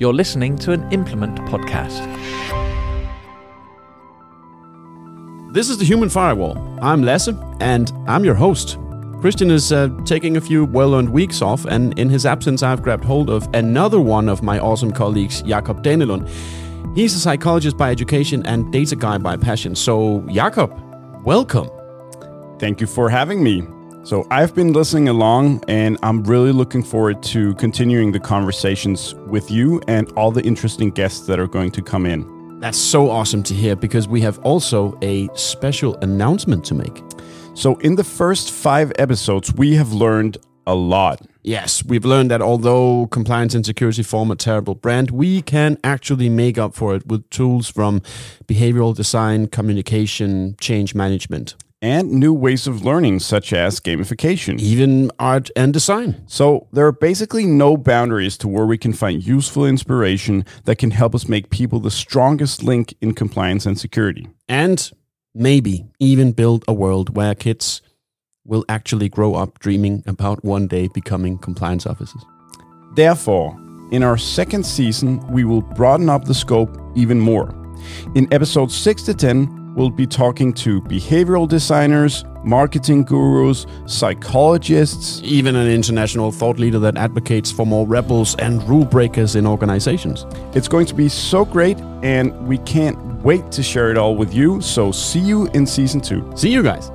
You're listening to an Implement podcast. This is the Human Firewall. I'm Lasse, and I'm your host. Christian is uh, taking a few well earned weeks off, and in his absence, I've grabbed hold of another one of my awesome colleagues, Jakob Danelund. He's a psychologist by education and data guy by passion. So, Jakob, welcome. Thank you for having me. So, I've been listening along, and I'm really looking forward to continuing the conversations with you and all the interesting guests that are going to come in. That's so awesome to hear because we have also a special announcement to make. So, in the first five episodes, we have learned a lot. Yes, we've learned that although compliance and security form a terrible brand, we can actually make up for it with tools from behavioral design, communication, change management, and new ways of learning, such as gamification, even art and design. So, there are basically no boundaries to where we can find useful inspiration that can help us make people the strongest link in compliance and security. And maybe even build a world where kids will actually grow up dreaming about one day becoming compliance officers. Therefore, in our second season, we will broaden up the scope even more. In episodes 6 to 10, we'll be talking to behavioral designers, marketing gurus, psychologists, even an international thought leader that advocates for more rebels and rule breakers in organizations. It's going to be so great, and we can't wait to share it all with you. So, see you in season two. See you guys.